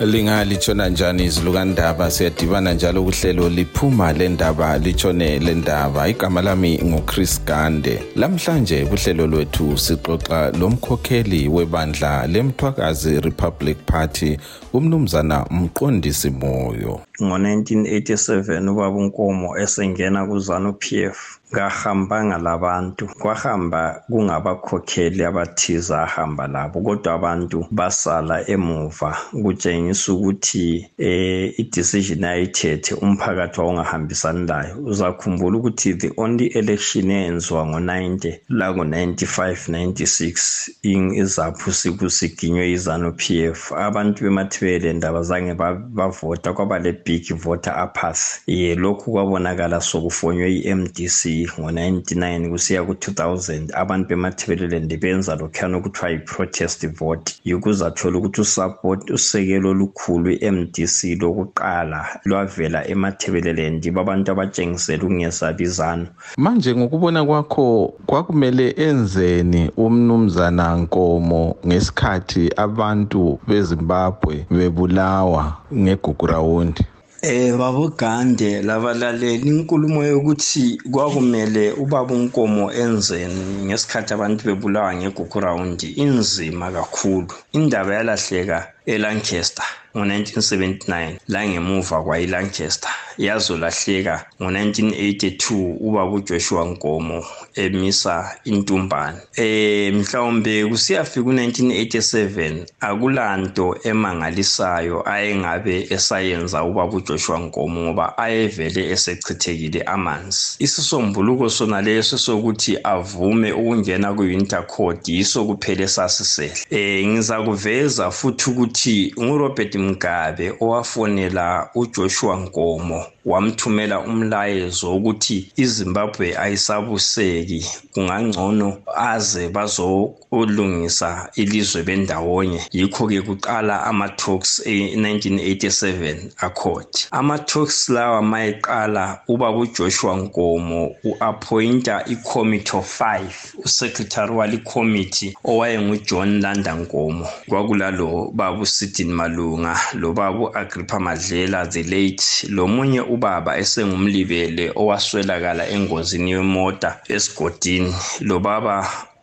lingalithona njani izulu kandaba siyadibana njalo kuhlelo liphuma le ndaba litshone le ndaba. Igama lami nguchris gande. Lamhlanje kuhlelo lwethu sixoxa lomkhokheli webandla lemthwakazi republic party umnumzana mqondisi moyo. Ngo-1987 ubaba unkomo esengena kuzanu p f kahambanga labantu. Kwahamba kungabakhokheli abathize ahamba labo kodwa abantu basala emuva kutshengisa ukuthi eh i-decision ayithethe umphakathi wawungahambisani layo uzakhumbula ukuthi the only election eyenziwa ngo-90 la ngo-95 96 izaphu sikusiginywe izanu p f. Abantu bemathibele ndaba zange bavota kwaba le-big voter apas ye lokhu kwabonakala sokufonywe i-mdc ngo-99 kusiya ku-2000 abantu bemathebeleland benza lokhuyana okuthiwa yi-protest vote. Yikuze athola ukuthi usupport usekelo olukhulu i-mdc lokuqala lwavela emathebeleland babantu abatshengisela ukungesabizano manje ngokubona kwakho kwakumele enzeni umnumzana nkomo ngesikhathi abantu bezimbabwe bebulawa ngegugurawundi Eh babo Gande labalaleli. Inkulumo yokuthi kwakumele ubaba unkomo enzeni ngesikhathi abantu bebulawa ngegugurawundi inzima kakhulu. Indaba yalahleka eLancaster ngo-1979 langemuva kwayilancaster. Yazolahleka ngo-1982 ubaba ujoshua nkomo emisa intumbane. Eh mhlawumbe kusiyafika u-1987 akulanto emangalisayo ayengabe esayenza ubaba ujoshua nkomo ngoba ayevele esechithekile amanzi. Isisombuluko sona leso sokuthi avume ukungena ku-intercord yiso kuphela esasisele eh ngizakuveza futhi ukuthi ngurobert mgabe owafonela ujoshua nkomo wamthumela umlayezo wokuthi izimbabwe ayisabuseki kungangcono aze bazolungisa ilizwe bendawonye. Yikho-ke kuqala ama-talks e-1987 accord. Ama-talks lawa mayeqala ubaba ujoshua nkomo u-appointa i-committee of five usecretary wali-committee owayengujohn landa nkomo. Kwakulalo baba usidin malunga lo baba u-agrippa madlela the late lomunye ubaba esengumlibele owaswelakala engozini yemota esigodini lo baba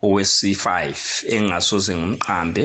owesi-5 engingasoze ngimqambe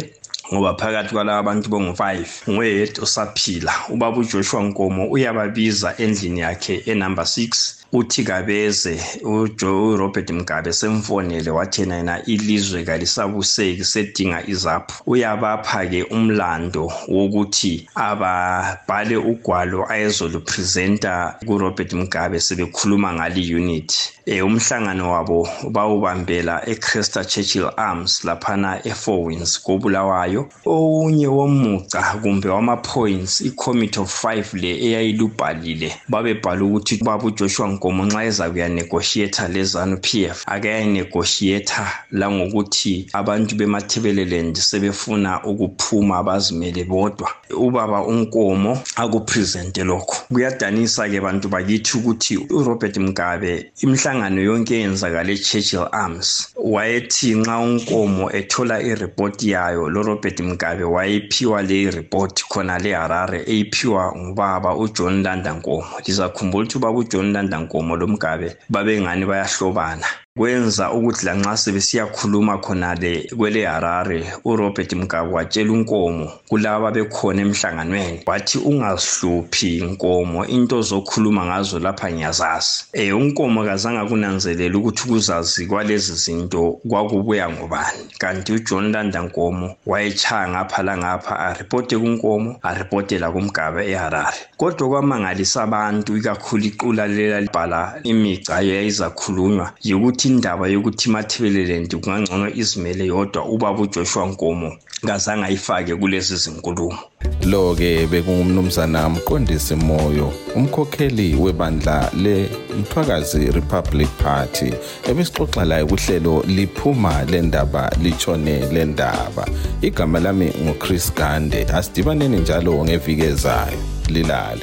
ngoba phakathi kwalaba abantu bongu-5 nguyedwa osaphila. Ubaba ujoshua nkomo uyababiza endlini yakhe enumber 6 uthi kabeze urobert mgabe semfonele wathi yena ilizwe kalisabuseki sedinga izapho. Uyabapha-ke umlando wokuthi ababhale ugwalo ayezolupresenta kurobert mgabe sebekhuluma ngale unit um umhlangano wabo bawubambela ecrester churchill arms laphana e-four winds kobulawayo ounye womuca kumbe wama-points i-committee of five le eyayilubhalile babebhala ukuthi baba ujoshua nkomo nxa eza kuyanegotiata lezanu p f akayanegotiata langokuthi abantu bemathebeleland sebefuna ukuphuma bazimele bodwa. Ubaba unkomo akupresente lokho. Kuyadanisa-ke bantu bakithi ukuthi urobert mgabe imhlangano yonke eyenzakala e-churchill arms wayethi nxa unkomo ethola iripoti yayo lo robert mgabe wayephiwa le report khona le harare eyiphiwa ngubaba ujohn landankomo lizakhumbula ukuthi ubaba ujohn landankomo lo mgabe babengani bayahlobana. Kwenza ukuthi lanxa sebesiyakhuluma khonale kwele harare urobert mgabe watshela unkomo kulaba bekhona emhlanganweni. Wathi ungazihluphi nkomo into zokhuluma ngazo lapha ngiyazazi um unkomo kazange akunanzelela ukuthi ukuzazi kwalezi zinto kwakubuya ngobani. Kanti ujohn landankomo wayetshaya ngapha langapha aripote kunkomo aripotela kumgabe eharare. Kodwa kwamangalisa abantu ikakhulu iqula lela libhala imica yayizakhulunywa yikuthi indaba yokuthi imathebeleland kungangcono izimele yodwa ubaba ujoshua nkomo kazange ayifake kulezi zinkulumo. Lo-ke bekungumnumzana mqondisi moyo umkhokheli webandla lemthwakazi republic party ebesixoxa laye kuhlelo liphuma le ndaba litshone le ndaba. Igama lami nguchris gande asidibaneni njalo ngeviki ezayo. Lilale.